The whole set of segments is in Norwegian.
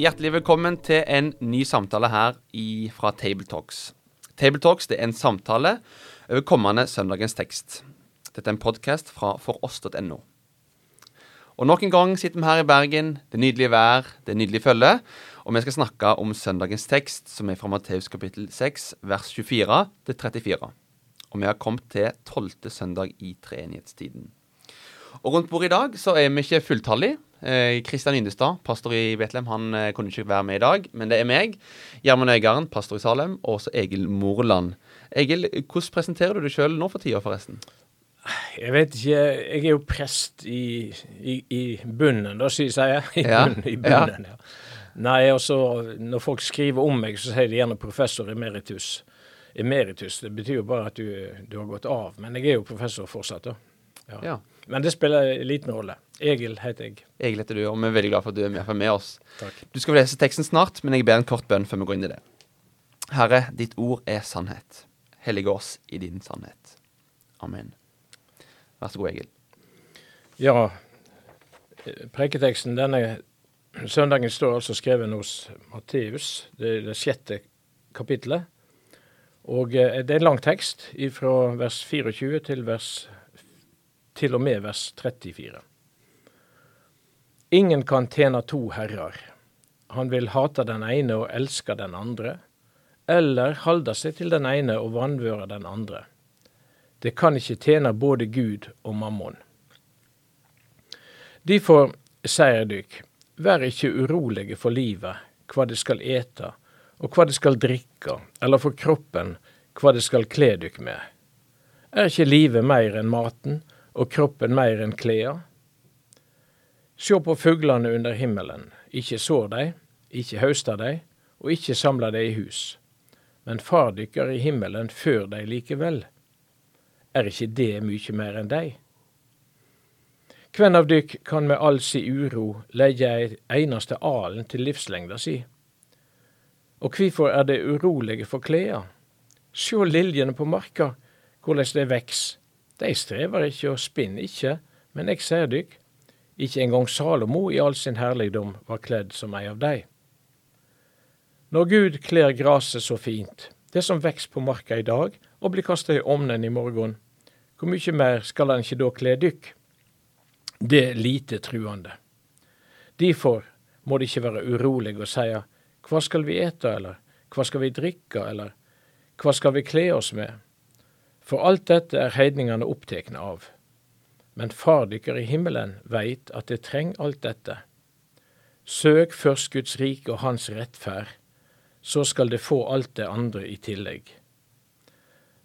Hjertelig velkommen til en ny samtale her i, fra Tabletalks. Tabletalks er en samtale over kommende søndagens tekst. Dette er en podkast fra foross.no. Og Nok en gang sitter vi her i Bergen, det er nydelige vær, det er nydelig følge, og vi skal snakke om søndagens tekst, som er fra Matteus kapittel 6, vers 24 til 34. Og vi har kommet til tolvte søndag i treenighetstiden. Og rundt bordet i dag så er vi ikke fulltallige. Kristian eh, Yndestad, pastor i Betlehem, han eh, kunne ikke være med i dag. Men det er meg, Gjermund Øygarden, pastor i Salem, og også Egil Morland. Egil, hvordan presenterer du deg sjøl nå for tida, forresten? Jeg vet ikke. Jeg er jo prest i, i, i bunnen, da, sier jeg. I, Ja, bunnen, i bunnen, ja. Nei, også når folk skriver om meg, så sier de gjerne professor emeritus. Emeritus, det betyr jo bare at du, du har gått av. Men jeg er jo professor fortsatt, da. Ja. Ja. Men det spiller liten rolle. Egil heter jeg. Egil heter du, og vi er veldig glad for at du er med, med oss. Takk. Du skal få lese teksten snart, men jeg ber en kort bønn før vi går inn i det. Herre, ditt ord er sannhet. Hellige oss i din sannhet. Amen. Vær så god, Egil. Ja, preketeksten denne søndagen står altså skrevet hos Matteus, det er det sjette kapittelet. Og eh, det er en lang tekst fra vers 24 til, vers, til og med vers 34. Ingen kan tjene to herrer. Han vil hate den ene og elske den andre, eller holde seg til den ene og vanvøre den andre. Det kan ikke tjene både Gud og mammon. Derfor sier dykk, vær ikke urolige for livet, hva det skal ete, og hva det skal drikke, eller for kroppen, hva det skal kle dykk med. Er ikke livet mer enn maten, og kroppen mer enn kleda? Sjå på fuglene under himmelen, ikke sår dei, ikke hauster dei, og ikke samler dei i hus. Men far dykkar i himmelen før dei likevel. Er ikke det mykje mer enn dei? Kven av dykk kan med all si uro leie ei einaste alen til livslengda si? Og kvifor er det urolige for kleda? Sjå liljene på marka, korleis de veks. Dei strever ikkje og spinner ikkje, men eg ser dykk, ikkje engang Salomo i all sin herligdom var kledd som ei av dei. Når Gud kler gresset så fint, det som veks på marka i dag og blir kasta i omnen i morgen, hvor mykje mer skal han ikkje da kle dykk? Det er lite truande. Derfor må det ikke være urolig og seie hva skal vi ete, eller hva skal vi drikke, eller hva skal vi kle oss med? For alt dette er heidningene opptekne av. Men far dykkar i himmelen veit at det treng alt dette. Søk først Guds rike og hans rettferd, så skal det få alt det andre i tillegg.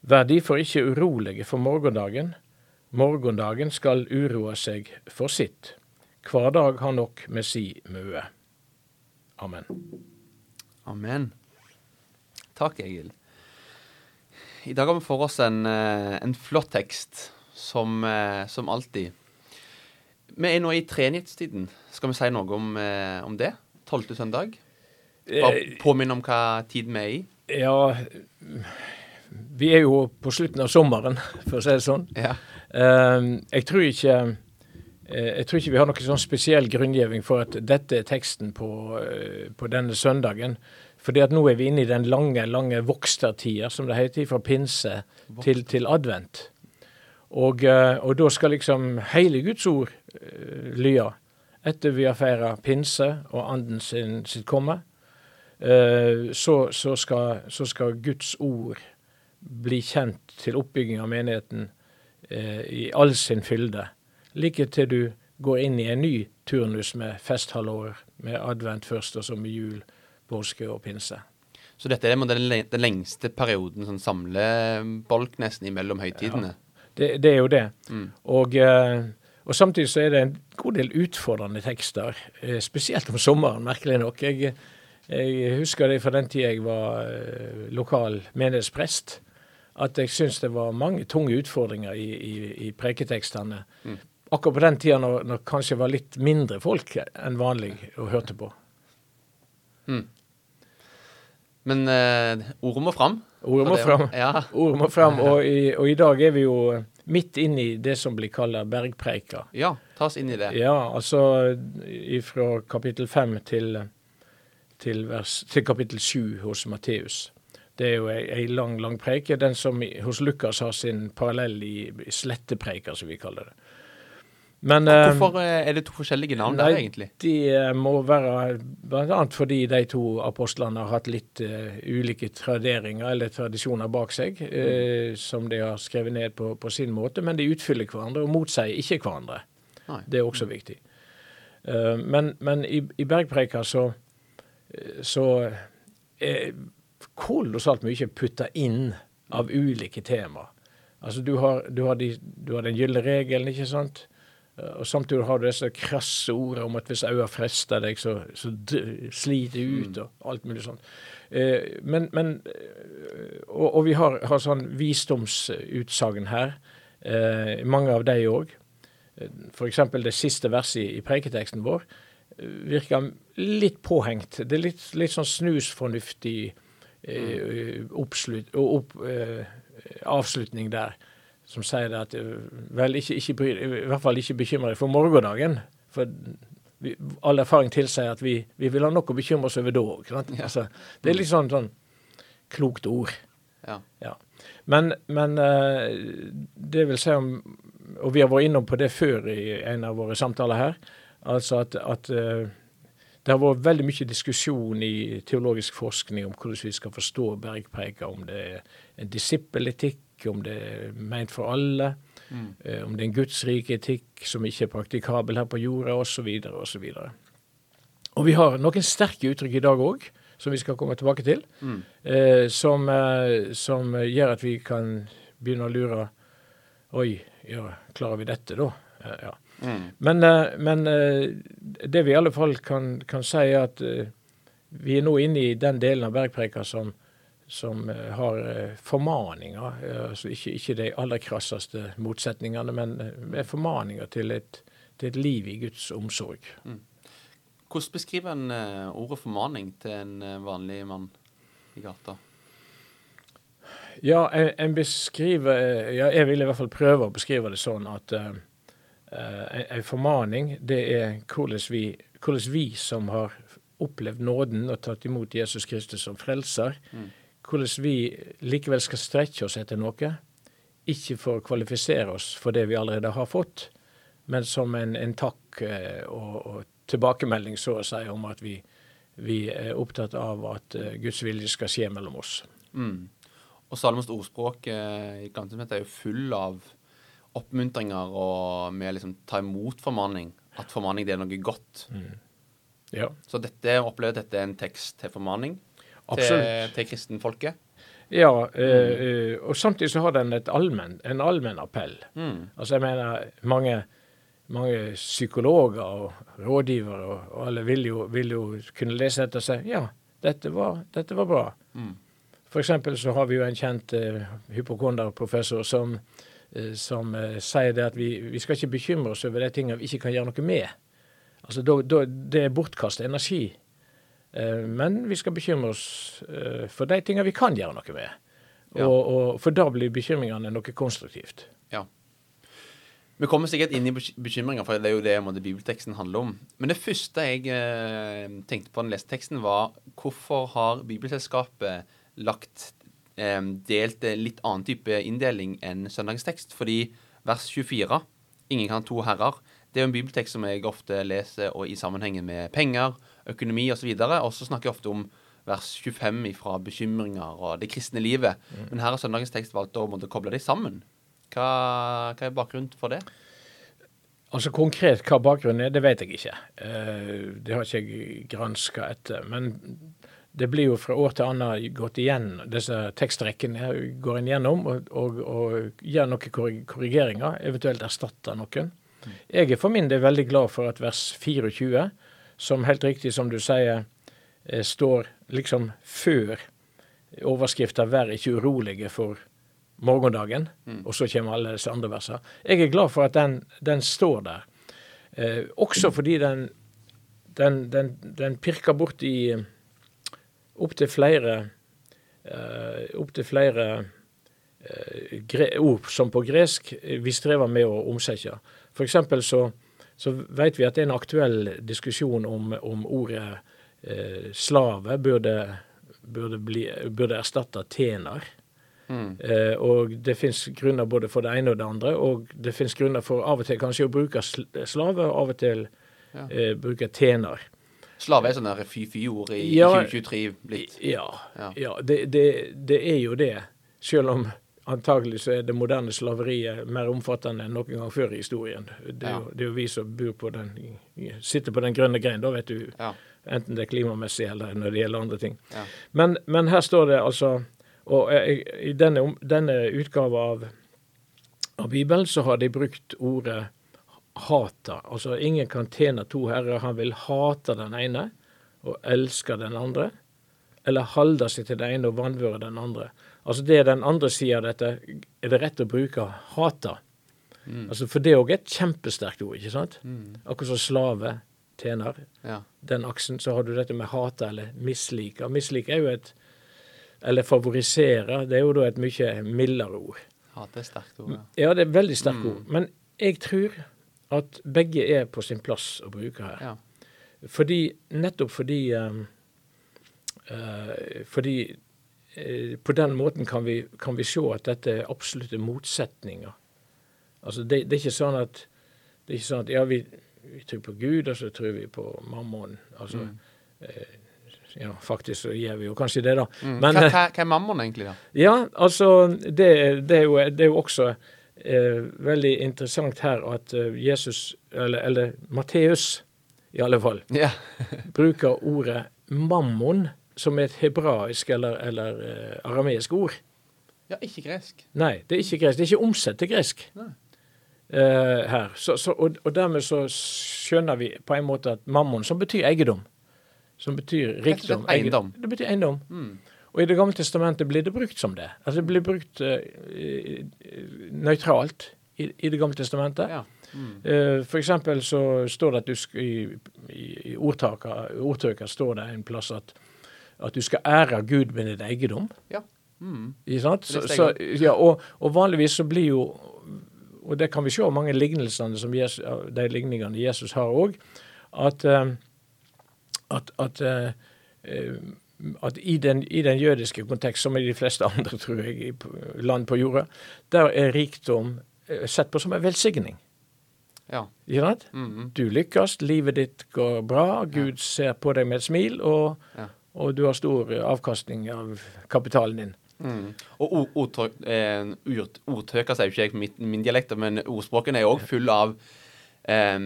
Vær derfor ikke urolige for morgendagen. Morgendagen skal uroe seg for sitt. Hver dag har nok med si møe. Amen. Amen. Takk, Egil. I dag har vi for oss en, eh, en flott tekst, som, eh, som alltid. Vi er nå i treenighetstiden. Skal vi si noe om, eh, om det? Tolvte søndag? Bare påminne om hva tid vi er i. Ja, vi er jo på slutten av sommeren, for å si det sånn. Ja. Eh, jeg tror ikke jeg tror ikke vi har noen sånn spesiell grunngjeving for at dette er teksten på, på denne søndagen. Fordi at nå er vi inne i den lange, lange vokstertida, som det heter, fra pinse til, til advent. Og, eh, og da skal liksom hele Guds ord uh, lya etter vi har feira pinse og anden sin, sitt komme. Uh, så, så, skal, så skal Guds ord bli kjent til oppbygging av menigheten uh, i all sin fylde. Like til du går inn i en ny turnus med festhalvår, med advent først, og så med jul, påske og pinse. Så dette er den, lengste perioden, sånn samlebolk nesten, imellom høytidene. Det, det er jo det. Mm. Og, eh, Og Samtidig så er det en god del utfordrende tekster, eh, spesielt om sommeren, merkelig nok. Jeg, jeg husker det fra den tida jeg var eh, lokal menighetsprest, at jeg syns det var mange tunge utfordringer i, i, i preketekstene. Mm. Akkurat på den tida når, når kanskje var litt mindre folk enn vanlig og hørte på. Mm. Men eh, ordet må fram. Ordet må fram. Ja. Ordet må fram. Og i, og i, dag er vi jo midt inn i det som blir kalt bergpreika. Ja, ta oss inn i det. Ja, altså fra kapittel fem til, til, til kapittel sju hos Matteus. Det er jo ei, ei lang, lang preike. Den som hos Lukas har sin parallell i, i slettepreika, som vi kaller det. Men, Hvorfor eh, er det to forskjellige navn nei, der, egentlig? De eh, må være bl.a. fordi de to apostlene har hatt litt uh, ulike traderinger eller tradisjoner bak seg, uh, som de har skrevet ned på, på, sin måte. Men de utfyller hverandre og motsier ikke hverandre. Nei. Det er også viktig. Uh, men, men, i, i Bergpreika så, så er kolossalt mye putta inn av ulike temaer. Altså, du har, du har, de, du har den gylne regelen, ikke sant? Eh, og Samtidig har du disse krasse ordene om at hvis øynene frister deg, så, så sliter det ut, mm. og alt mulig sånt. Eh, men, men eh, og, og, vi har, har sånn visdomsutsagn her. mange av de òg. F.eks. det siste verset i, i preiketeksten vår virker litt påhengt. Det er litt, litt sånn snusfornuftig eh, oppslut, opp, avslutning der som sier at eh, vel, ikke, ikke i hvert fall ikke bekymre deg for morgendagen. For vi, all erfaring tilsier at vi, vi, vil ha nok å bekymre oss over da òg. Ja. Altså, det er litt sånn, sånn klokt ord. Ja. ja. Men, men uh, det vil si om Og vi har vært innom på det før i en av våre samtaler her. Altså at, at uh, det har vært veldig mye diskusjon i teologisk forskning om hvordan vi skal forstå bergpreika, om det er en disippeletikk om det er meint for alle, mm. eh, om det er en gudsrik etikk som ikke er praktikabel her på jorda, osv. osv. Og vi har noen sterke uttrykk i dag òg, som vi skal komme tilbake til, mm. eh, som, eh, som, gjør at vi kan begynne å lure Oi, ja, klarer vi dette, da? Eh, ja. Mm. Men, eh, men, eh, det vi i alle fall kan, kan si, er at vi er nå inne i den delen av bergpreika som, som eh, har eh, formaninger. Eh, altså ikke, ikke de aller krasseste motsetningene, men formaninger til et, til et liv i Guds omsorg. Mm. Hvordan beskriver en ordet formaning til en vanlig mann i gata? Ja, en beskriver ja, Jeg vil i hvert fall prøve å beskrive det sånn at uh, en formaning, det er hvordan vi, hvordan vi som har opplevd nåden og tatt imot Jesus Kristus som frelser, mm hvordan vi likevel skal strekke oss etter noe. Ikke for å kvalifisere oss for det vi allerede har fått, men som en, en takk eh, og, og, tilbakemelding så å si om at vi, vi er opptatt av at uh, Guds vilje skal skje mellom oss. Mm. Og Salmos ordspråk eh, i Gamle er jo full av oppmuntringer og med liksom, ta imot formaning. At formaning det er noe godt. Mm. Ja. Så dette opplever dette er en tekst til formaning til, til kristenfolket? Ja, mm. og samtidig så har den allmen, en allmenn appell. Mm. Altså jeg mener, mange, mange psykologer og rådgivere og, og alle vil jo, vil jo, kunne lese dette og si ja, dette var, dette var bra. Mm. Eksempel så har vi jo en kjent uh, hypokonderprofessor som, uh, som uh, sier det at vi, vi, skal ikke bekymre oss over de tingene vi ikke kan gjøre noe med. Altså, då, då, Det er bortkastet energi. Eh, men vi skal bekymre oss eh, for de tingene vi kan gjøre noe med. Ja. Og, og, for da blir bekymringene noe konstruktivt. Ja. Vi kommer sikkert inn i bekymringer, for det er jo det måte, bibelteksten handler om. Men det første jeg eh, tenkte på da jeg leste teksten, var hvorfor har Bibelselskapet lagt eh, delt litt annen type inndeling enn søndagstekst? Fordi vers 24, 'Ingen kan ha to herrer', det er jo en bibeltekst som jeg ofte leser og i sammenhengen med penger økonomi osv. Og så snakker jeg ofte om vers 25 fra bekymringer og det kristne livet. Mm. Men her har søndagens tekst valgt å måtte koble dem sammen. Hva, hva, er bakgrunnen for det? Altså Konkret hva bakgrunnen er, det vet jeg ikke. Uh, det har ikke jeg granska etter. Men det blir jo fra år til annet gått igjen, disse tekstrekkene går en gjennom og, og, og gjør noen korrigeringer, eventuelt erstatter noen. Jeg er for min del veldig glad for at vers 24, som helt riktig som du sier, eh, står liksom før overskrifta 'Vær ikke urolige for morgendagen', og så kommer alle disse andre versene. Jeg er glad for at den, den står der. Eh, også fordi den, den, den, den pirker borti opptil flere eh, Opptil flere eh, ord som på gresk vi strever med å omsette. F.eks. så, så vet vi at det er en aktuell diskusjon om, om ordet eh, slave burde, burde, bli, burde erstatte tjener. Mm. Eh, og det finnes grunner både for det ene og det andre. Og det finnes grunner for av og til kanskje å bruke slave, og av og til Ja. eh, bruke tjener. Slave er sånn fy-fy-ord i Ja. 2023 blitt. Ja, Ja. ja det, det, det er jo det. Selv om antagelig så er det moderne slaveriet mer omfattende enn noen gang før i historien. Det er, jo, det er jo vi som på den, sitter på den grønne grein, da vet du. Ja. Enten det er klimamessig eller når det gjelder andre ting. Ja. Men, men her står det altså Og eh, i denne, denne utgava av, av Bibelen så har de brukt ordet hata. Altså ingen kan tjene to herrer. Han vil hate den ene og elske den andre. Eller holde seg til den ene og vanvøre den andre. Altså det er den andre sida av dette. Er det rett å bruke hata? Altså For det er òg et kjempesterkt ord, ikke sant? Akkurat som slave, tjener Ja. den aksen, så har du dette med hate eller mislike. Mislike er jo et Eller favorisere, det er jo da et mye mildere ord. Hate er sterkt ord. Ja. Ja, det er veldig sterke ord. Men jeg tror at begge er på sin plass å bruke her. Ja. Fordi, nettopp fordi um, Fordi eh, på den måten kan vi, kan vi se at dette er absolutte motsetninger. Altså det, det er ikke sånn at det er ikke sånn at ja, vi, vi tror på Gud, og så tror vi på mammon. Altså, eh, ja, faktisk så gjør vi jo kanskje det, da. Mm. Men, hva, hva, hva er mammon egentlig, da? ja, altså det, det, er, jo, det er jo også eh, veldig interessant her at eh, Jesus, eller, eller Matteus i alle fall, yeah. bruker ordet mammon som er et hebraisk eller, eller uh, arameisk ord. ja, ikke gresk. Nei, det er ikke gresk. Det er ikke omsett til gresk eh, her. Så, så, og, og dermed så skjønner vi på en måte at mammon, som betyr eiendom, som betyr rikdom Det, eiendom. Det betyr eiendom. Mm. Og i Det gamle testamentet blir det brukt som det. Altså Det blir brukt eh, nøytralt i, i Det gamle testamentet. Ja. Mm. Uh, for eksempel så står det at du i, i, i ordtøka står det en plass at, at du skal ære Gud med din eiendom. Ja. Mm. Ikke sant? Så, så, ja, og, og vanligvis så blir jo Og det kan vi se av mange lignelsene som Jesus, de ligningene Jesus har òg, at, eh, at, at, eh, eh, at i, den, i den jødiske kontekst, som i de fleste andre tror jeg, i land på jorda, der er rikdom eh, sett på som en velsigning. Ja. Ikke sant? Mm. Du lykkes, livet ditt går bra, Gud ser på deg med et smil, og, Ja. Og du har stor avkastning av kapitalen din. Mm. Og ord, eh, ordtøker sier jo ikke min, min dialekt, men ordspråken er jo òg full av eh,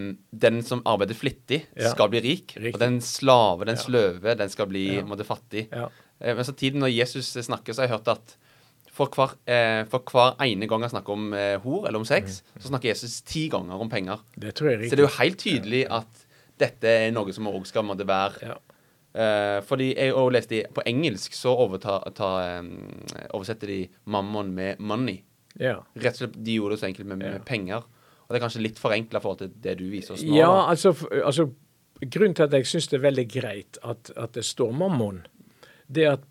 den som arbeider flittig, Ja. skal bli rik. Riktig. Og den slave, den Ja. sløve, den skal bli Ja. måtte, fattig. Ja. Eh, men samtidig, når Jesus snakker, så har jeg hørt at for hver, eh, for hver ene gang han snakker om eh, hor eller om sex, så snakker Jesus ti ganger om penger. Det tror jeg er Så det er jo helt tydelig at dette er noe som òg skal måtte være Eh, fordi jeg også leste På engelsk så overta, ta, um, oversetter de 'mammon' med 'money'. Yeah. Rett og slett de gjorde det så enkelt med, med Ja. penger. Og det er kanskje litt forenkla forhold til det du viser oss nå. Ja, altså, altså Grunnen til at jeg syns det er veldig greit at, at det står mammon, det er at,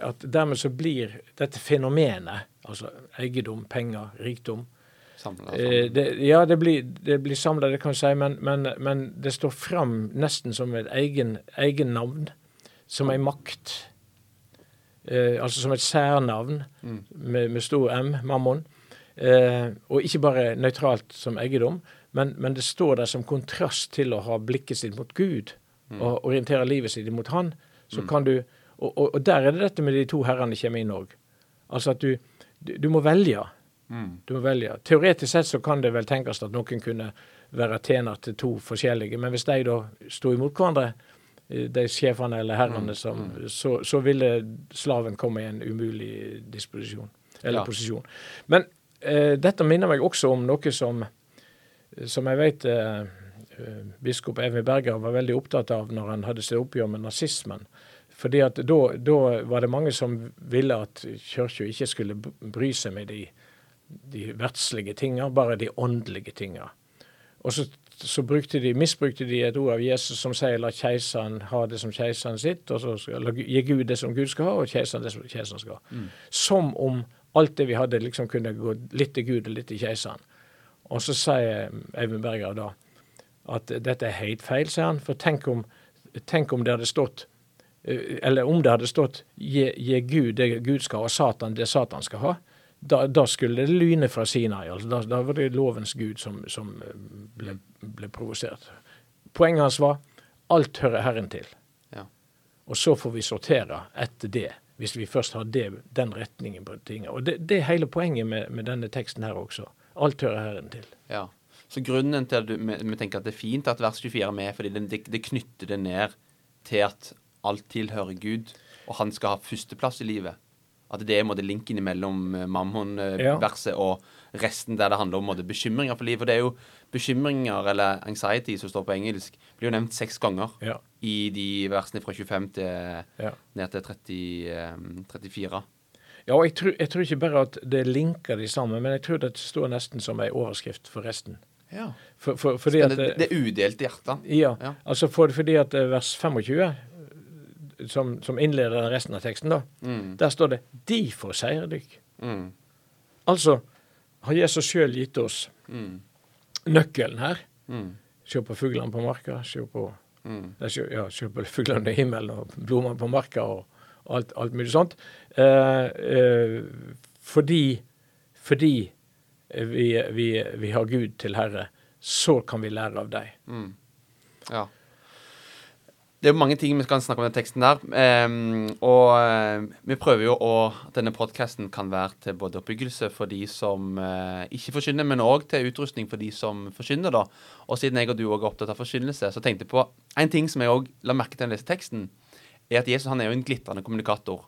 at dermed så blir dette fenomenet, altså eiendom, penger, rikdom Samlet, samlet. det, Ja, det blir, det blir samla, det kan jeg si, men, men, men det står fram nesten som et egen, egen navn. Som ei makt. Eh, altså som et særnavn Mm. med, med stor M, mammon. Eh, og ikke bare nøytralt som eiendom, men, men det står der som kontrast til å ha blikket sitt mot Gud og orientere livet sitt mot Han. Så kan du, og, og, og der er det dette med de to herrene kommer inn òg. Altså at du, du, du må velge. Mm. Du må velge. Teoretisk sett så kan det vel tenkes at noen kunne være tjener til to forskjellige, men hvis de da sto imot hverandre, eh, de sjefene eller herrene, som, så, så ville slaven komme i en umulig disposisjon, eller Ja. posisjon. Men eh, dette minner meg også om noe som som jeg vet eh, eh, biskop Evy Berger var veldig opptatt av når han hadde sitt oppgjør med nazismen. Fordi at da, da var det mange som ville at kirka ikke skulle bry seg med de, de verdslige tinga, bare de åndelige tinga. Og så, så de, misbrukte de et ord av Jesus som sier la keiseren ha det som keiseren sitt, og så skal, la, gi Gud det som Gud skal ha, og keiseren det som keiseren skal ha. Mm. Som om alt det vi hadde, liksom kunne gå litt til Gud og litt til keiseren. Og så sier Eivind Berger da at dette er helt feil, sier han. For tenk om, tenk om det hadde stått eh, eller om det hadde stått gi, gi, Gud det Gud skal ha, og Satan det Satan skal ha, da, da skulle det lyne fra Sinai. Altså. Da, da, var det lovens Gud som, som eh, ble, ble, provosert. Poenget hans var alt hører Herren til. Ja. Og så får vi sortere etter det, hvis vi først har det, den retningen på tingene. Og det, det, er hele poenget med, med denne teksten her også. Alt hører Herren til. Ja. Så grunnen til at vi tenker at det er fint at vers 24 er med, fordi det, det, knytter det ned til at alt tilhører Gud, og han skal ha førsteplass i livet. At det er måte, linken mellom eh, Mammon-verset ja. og resten der det handler om måte, bekymringer for livet. For det er jo bekymringer, eller anxiety, som står på engelsk, blir jo nevnt seks ganger ja. i de versene fra 25 til ja. ned til 30, 34. Eh, ja, og jeg tror, jeg tror, ikke bare at det linker de sammen, men jeg tror det står nesten som ei overskrift for resten. Ja. For, for, fordi at, det, det er udelt hjerte. Ja, ja. altså for, fordi at eh, vers 25, som, som innleder resten av teksten, da, mm. der står det 'Derfor seier dykk'. Mm. Altså har Jesus sjøl gitt oss mm. nøkkelen her. Mm. Se på fuglene på marka, se på, mm. ja, på fuglene i himmelen og blomstene på marka. og alt, alt mulig sånt. Eh, eh, fordi, fordi vi, vi, vi, har Gud til Herre, så kan vi lære av deg. Mm. Ja. Det er jo mange ting vi skal snakke om i den teksten der. Um, og uh, vi prøver jo å at denne podkasten kan være til både oppbyggelse for de som uh, ikke forkynner, men òg til utrustning for de som forkynner. da. Og siden jeg og du òg er opptatt av forkynnelse, så tenkte jeg på en ting som jeg òg la merke til da jeg leste teksten er at Jesus han er jo en glitrende kommunikator.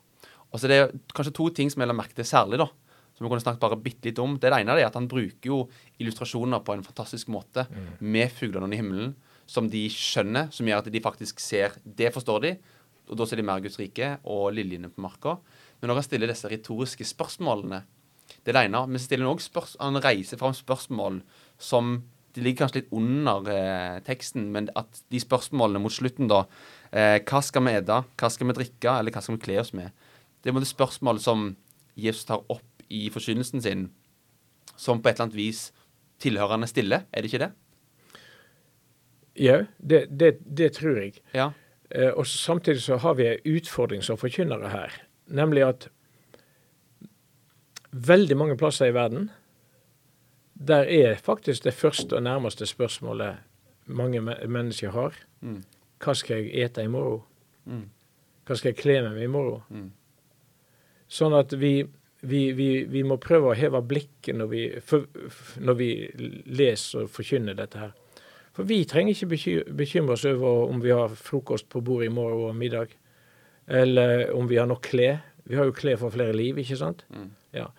Og så Det er kanskje to ting som jeg la merke til særlig, da, som vi kunne snakket bare bitte litt om. Det ene er at han bruker jo illustrasjoner på en fantastisk måte mm. med fuglene i himmelen, som de skjønner, som gjør at de faktisk ser Det forstår de, og da ser de mer Guds rike og liljene på marka. Men når han stiller disse retoriske spørsmålene Det er det ene. Men stiller han spørs, Han reiser fram spørsmål som de ligger kanskje litt under eh, teksten, men at de spørsmålene mot slutten, da eh, Hva skal vi ete? Hva skal vi drikke? Eller hva skal vi kle oss med? Det er spørsmål som Jesus tar opp i forkynnelsen sin, som på et eller annet vis tilhørende stiller, stille, er det ikke det? Ja, det, det, det tror jeg. Ja. Eh, og Samtidig så har vi en utfordring som forkynnere her, nemlig at veldig mange plasser i verden der er faktisk det første og nærmeste spørsmålet mange mennesker har. Mm. Hva skal jeg ete i morgen? Mm. Hva skal jeg kle meg med i morgen? Mm. Sånn at vi, vi, vi, vi, må prøve å heve blikket når vi, for, når vi leser og forkynner dette her. For vi trenger ikke bekymre oss over om vi har frokost på bordet i morgen og middag, eller om vi har nok klær. Vi har jo klær for flere liv, ikke sant? Mm. Ja.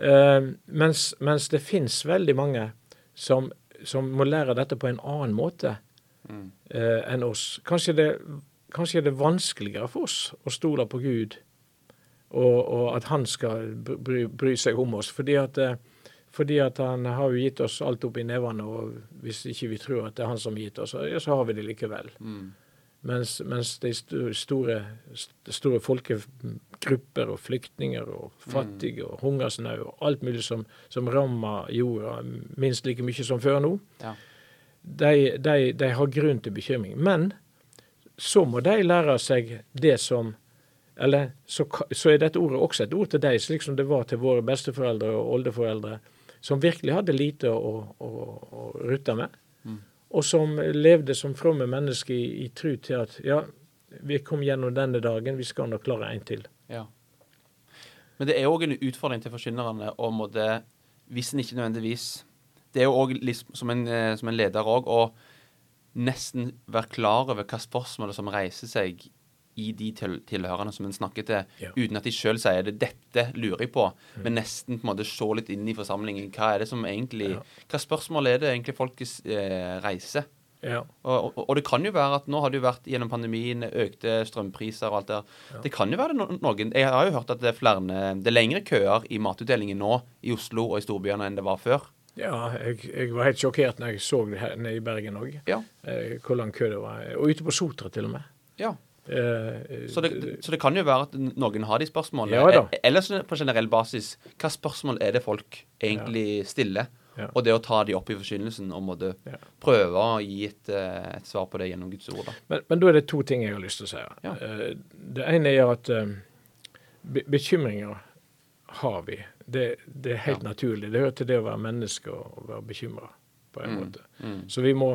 Uh, mens, mens, det finnes veldig mange som, som, må lære dette på en annen måte mm. uh, enn oss. Kanskje det, kanskje det er vanskeligere for oss å stole på Gud, og, og at Han skal bry, bry, seg om oss. Fordi at, uh, fordi at Han har jo gitt oss alt opp i nevene, og hvis ikke vi tror at det er Han som har gitt oss, så har vi det likevel. Mm. Mens, mens de store, store folkegrupper og flyktninger og fattige og hungersnød og alt mulig som, som rammer jorda minst like mye som før nå, ja. de, de, de, har grunn til bekymring. Men så må de lære seg det som Eller så, så er dette ordet også et ord til deg, slik som det var til våre besteforeldre og oldeforeldre, som virkelig hadde lite å, å, å rutte med og som levde som fromme mennesker i, i tru til at ja, vi kom gjennom denne dagen, vi skal nok klare en til. Ja. Men det er òg en utfordring til forkynnerne å måtte, hvis en ikke nødvendigvis Det er jo òg som, eh, som, en leder òg å nesten være klar over hva spørsmålet som reiser seg i de til tilhørende som en snakker til, Ja. uten at de sjøl sier det. 'Dette lurer jeg på', men nesten på en måte se litt inn i forsamlingen. Hva er det som egentlig Ja. Hva spørsmål er det egentlig folk eh, reiser? Ja. Og, og, og det kan jo være at nå har det jo vært gjennom pandemien økte strømpriser og alt der. der. Det kan jo være noen Jeg har jo hørt at det er flere Det er lengre køer i matutdelingen nå i Oslo og i storbyene enn det var før. ja jeg, jeg var helt sjokkert når jeg så det her nede i Bergen òg, Ja. eh, hvor lang kø det var. Og ute på Sotra til og med. ja. Eh, Så det, så det kan jo være at noen har de spørsmålene. Ja. E- Eller på generell basis, hva spørsmål er det folk egentlig stiller? Ja. Og det å ta de opp i forkynnelsen og måtte Ja. prøve å gi et, eh, et svar på det gjennom Guds ord. da. Men, men da er det to ting jeg har lyst til å si. Ja. Eh, Det ene er at eh, be bekymringer har vi. Det, det er helt naturlig. Det hører til det å være menneske og være bekymra på en måte. Mm. Så vi må,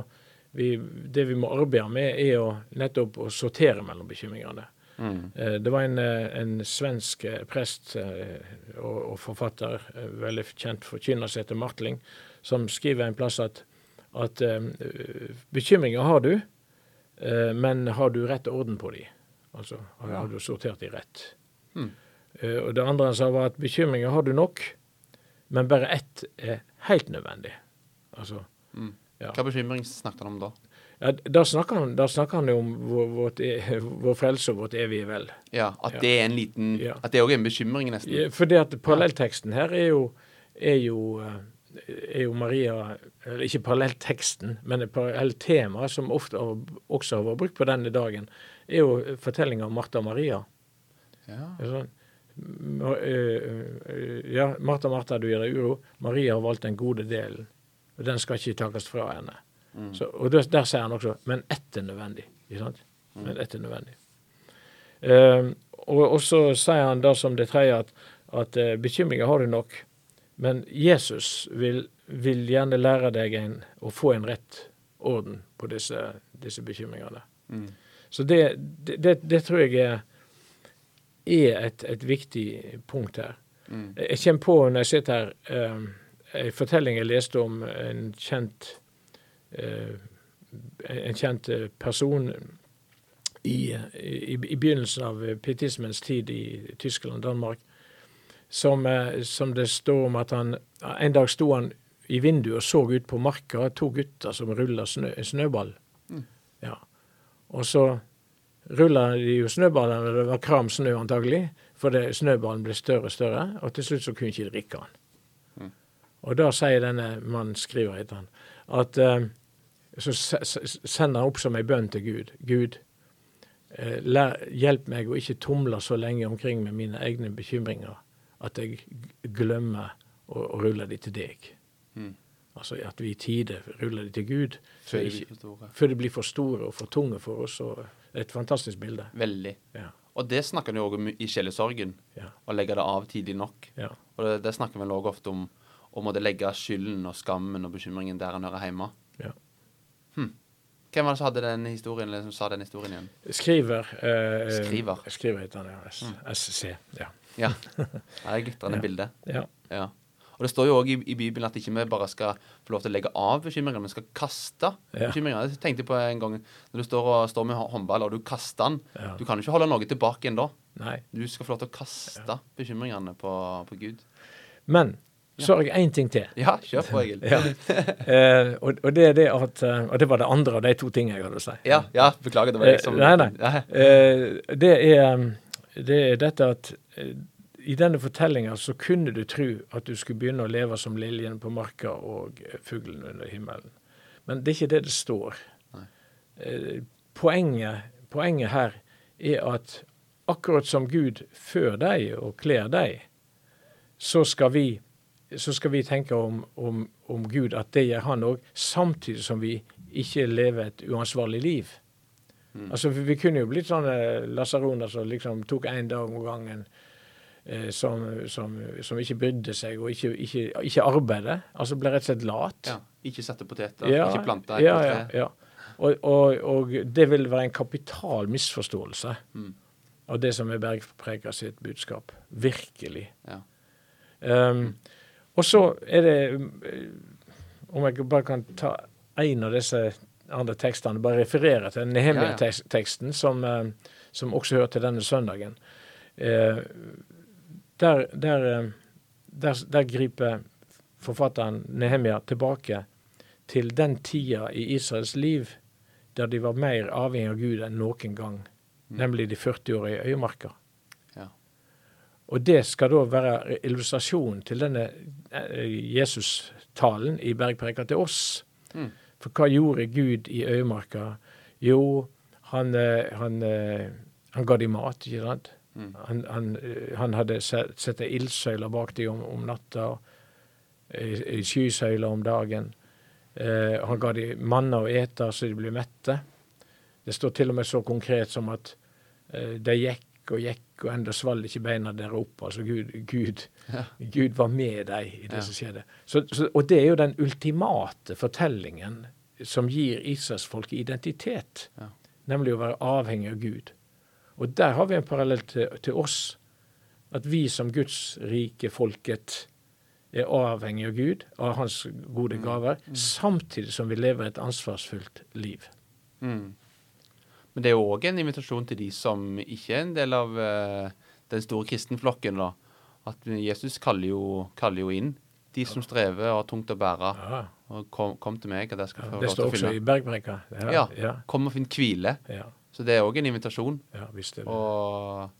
vi, det vi må arbeide med, er å nettopp å sortere mellom bekymringene. Mm. Eh, Det var en, eh, en svensk eh, prest og, og forfatter, veldig kjent forkynner som heter Martling, som skriver en plass at, at bekymringer har du, men har du rett orden på de? Altså har, Ja. du sortert de rett? Mm. Og det andre han sa var at bekymringer har du nok, men bare ett er helt nødvendig. Altså, Mm. Ja. Hva bekymring snakket han om da? ja, da snakker han, da snakker han jo om vår, vårt, e- vår frelse og vårt evige vel. Ja, At Ja. det er en liten. At det òg er en bekymring, nesten. Ja, fordi at parallellteksten her er jo, er jo, eh, er jo Maria ikke parallellteksten, men et parallelltema som ofte har, også har vært brukt på denne dagen, er jo fortellinga om Martha og Maria. Ja. Det Sånn, eh, eh, ja, Martha, Martha, du gir deg uro. Maria har valgt den gode delen, og den skal ikke takes fra henne. Mm. Så, og der, der sier han også men ett er nødvendig. Ikke sant? Men ett er nødvendig. Eh, og, og så sier han da som det tredje at, at eh, bekymringer har du nok, men Jesus vil, vil gjerne lære deg en, å få en rett orden på disse, disse bekymringene. Mm. Så det, det, det, det tror jeg er, er et, et viktig punkt her. Mm. Jeg kommer på når jeg sitter her, eh, en fortelling jeg leste om en kjent eh, en kjent eh, person i, i, i begynnelsen av pietismens tid i Tyskland og Danmark, som, eh, som det står om at han En dag sto han i vinduet og så ut på marka, to gutter som rulla snø, snøball. Mm. Ja. Og så rulla de jo snøballene, det var kram snø antagelig, for det, snøballen ble større og større, og til slutt så kunne ikke de drikke den. Og da sier denne mannen, skriver etter han, at eh, så se- se- sender han opp som ei bønn til Gud. Gud, eh, lær, hjelp meg å ikke tumle så lenge omkring med mine egne bekymringer at jeg glemmer å, å rulle de til deg. Mm. Altså at vi i tide ruller de til Gud Før de blir store. før de blir for store og for tunge for oss. Og et fantastisk bilde. Veldig. Ja, Og det snakker han jo òg om i sjelesorgen. ja, Å legge det av tidlig nok. ja. Og det, det snakker vi òg ofte om. Å måtte legge skylden og skammen og bekymringen der han hører hjemme. Ja. Hm. Hvem var det som hadde den historien, eller som sa den historien igjen? Skriver. Eh, Skriver. Skriver heter han, ja. S SC. Ja. Ja. Det er glitrende Ja. bilde. ja. Ja. Og det står jo òg i, i Bibelen at ikke vi bare skal få lov til å legge av bekymringer, men skal kaste Ja. bekymringer. Jeg tenkte på en gang når du står, og, står med håndball og du kaster den. Ja. Du kan jo ikke holde noe tilbake igjen da. Nei. Du skal få lov til å kaste bekymringene på, på Gud. Men så har jeg én ting til. Ja, kjør på, Egil. Ja. Eh, og, og det er det at eh, Og det var det andre av de to tingene jeg hadde å si. Ja, ja, beklager. Det var liksom Eh, nei, nei. Eh, det, er, det er dette at eh, i denne fortellinga så kunne du tro at du skulle begynne å leve som liljen på marka og eh, fuglen under himmelen. Men det er ikke det det står. Eh, poenget, poenget her er at akkurat som Gud før deg og kler deg, så skal vi, så skal vi tenke om, om, om Gud at det gjør han òg, samtidig som vi ikke lever et uansvarlig liv. Mm. Altså, vi, vi kunne jo blitt sånne lasaroner som liksom tok én dag om gangen. Eh, som, som, som ikke brydde seg og ikke, ikke, ikke arbeidet. Altså ble rett og slett lat. ja. Ikke sette poteter, ikke plante ja, ja, ja. Og, og, og det vil være en kapital misforståelse Mm. av det som er Bergpreka sitt budskap. Virkelig. Ja. Um, og så er det eh, Om jeg bare kan ta en av disse andre tekstene, bare referere til Nehemia-teksten, som, eh, som, også hører til denne søndagen. Eh, der, der, der, der, griper forfatteren Nehemia tilbake til den tida i Israels liv der de var mer avhengig av Gud enn noen gang, mm. nemlig de 40 årige øyemarka. Og det skal da være illustrasjonen til denne Jesus-talen i bergpreka til oss. Mm. For hva gjorde Gud i øyemarka? Jo, han, eh, han, eh, han ga dem mat, ikke sant? Mm. Han, han, eh, hadde sett ildsøyler bak dem om, om natta, skysøyler skysøyle om dagen. Eh, han ga dem manna å ete så de ble mette. Det står til og med så konkret som at eh, de gikk og gikk, og enda svall ikke beina der oppe. Altså Gud, Gud, ja. Gud var med dem i det som skjedde. Så, så, og det er jo den ultimate fortellingen som gir Israelsfolket identitet, ja. nemlig å være avhengig av Gud. Og der har vi en parallell til, til oss. At vi som Guds rike folket er avhengig av Gud, av Hans gode mm. gaver. Mm. samtidig som vi lever et ansvarsfullt liv. Mm. Men det er jo òg en invitasjon til de som ikke er en del av uh, den store kristenflokken. da. At Jesus kaller jo, kaller jo inn de som strever og har tungt å bære. Ja. Og kom, kom, til meg, og jeg skal få lov til å finne. Det står også i Bergbrekka. Ja, ja. Kom og finn hvile. Ja. Så det er òg en invitasjon. Ja, visst det. Og,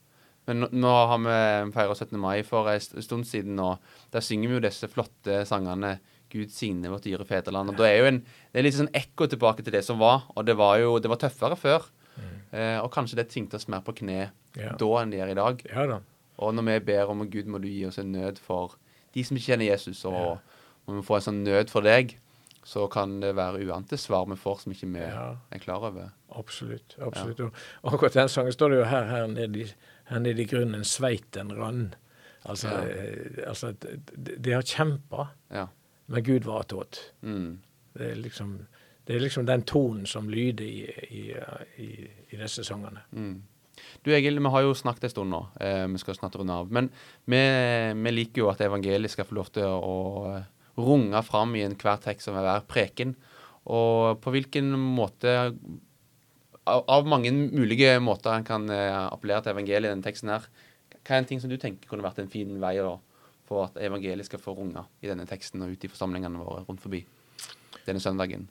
men nå, nå har vi feira 17. mai for en stund siden, og der synger vi jo disse flotte sangene. Gud signe vårt dyre fedreland. Og da er jo en, Det er litt sånn ekko tilbake til det som var, og det var jo det var tøffere før. Eh, og kanskje det tvingte oss mer på kne ja. da enn det gjør i dag. Ja da. Og når vi ber om Gud må du gi oss en nød for de som ikke kjenner Jesus, og ja. om vi får en sånn nød for deg, så kan det være uante svar vi får som ikke vi ja. er klar over. Absolutt. absolutt. Ja. Og akkurat den sangen står det jo her, her nede i, her nede i grunnen, sveiten rann. Altså, eh, altså de, de, har kjempa, ja. men Gud var attåt. Mm. Det, er liksom, det er liksom den tonen som lyder i, i, i, i disse sangene. Mm. Du Egil, vi har jo snakket en stund nå. Eh, vi skal snart runde av. Men vi, vi, liker jo at evangeliet skal få lov til å, runge fram i enhver tekst som er hver preken. Og på hvilken måte av, av, mange mulige måter en kan eh, appellere til evangeliet i denne teksten her, hva er en ting som du tenker kunne vært en fin vei da, for at evangeliet skal få runge i denne teksten og ute i forsamlingene våre rundt forbi denne søndagen?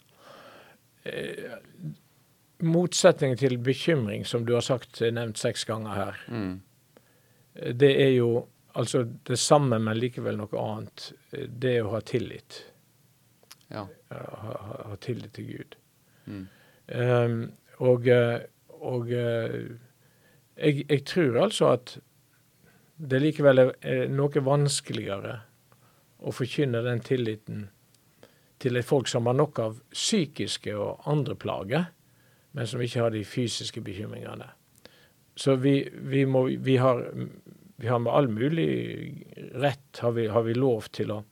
Eh, motsetning til bekymring, som du har sagt nevnt seks ganger her, mm. det er jo altså det samme, men likevel noe annet. Det er å ha tillit. Ja. Ha, ha, tillit til Gud. Mm. Um, og, og jeg, jeg, tror altså at det likevel er noe vanskeligere å forkynne den tilliten til folk som har nok av psykiske og andre plager, men som ikke har de fysiske bekymringene. Så vi, vi, må, vi, har, vi har, med all mulig rett har vi, har vi lov til å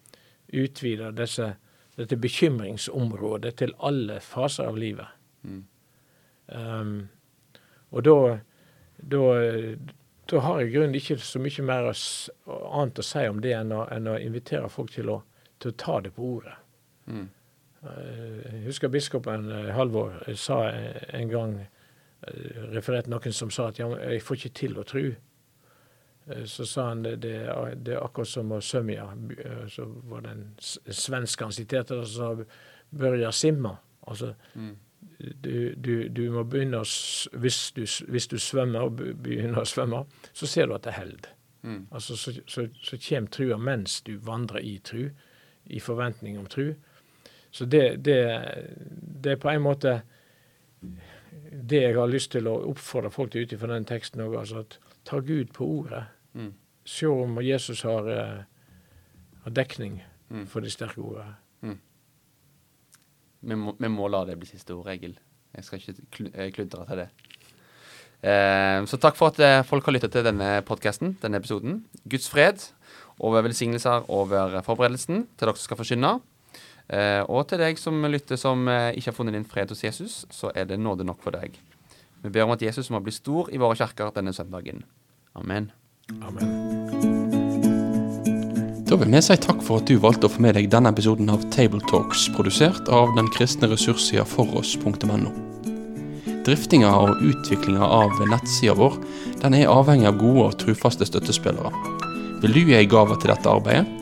utvide disse, dette bekymringsområdet til alle faser av livet. Mm. Um, og da, da, da har jeg i grunnen ikke så mye mer annet å si om det enn å, enn å invitere folk til å, til å, ta det på ordet. Mm. Jeg husker biskopen eh, Halvor eh, sa en gang eh, refererte noen som sa at ja, jeg får ikke til å tro. Så sa han det, det, det er akkurat som å svømme. Så var det en svensk han siterte som sa Børja simma. Altså, mm. du, du, du, må begynne å hvis du, hvis du, svømmer og begynner å svømme, så ser du at det holder. Mm. Altså, så, så, så kommer trua mens du vandrer i tru, i forventning om tru. Så det, det, det, er på en måte det jeg har lyst til å oppfordre folk til ut ifra den teksten òg. Altså at ta Gud på ordet. Mm. Se om Jesus har, uh, har dekning mm. for de sterke ordene. Mm. Vi, må, vi, må, la det bli siste ord, Egil. Jeg skal ikke eh, kludre til det. Eh, så takk for at eh, folk har lyttet til denne podkasten, denne episoden. Guds fred over velsignelser over forberedelsen til dere som skal forkynne. Eh, og til deg som lytter som eh, ikke har funnet din fred hos Jesus, så er det nåde nok for deg. Vi ber om at Jesus må bli stor i våre kjerker denne søndagen. Amen. Amen. Da vil vi si takk for at du valgte å få med deg denne episoden av Tabletalks, produsert av den kristne ressurssida foross.no. Driftinga og utviklinga av nettsida vår den er avhengig av gode og trufaste støttespillere. Vil du gi ei gave til dette arbeidet?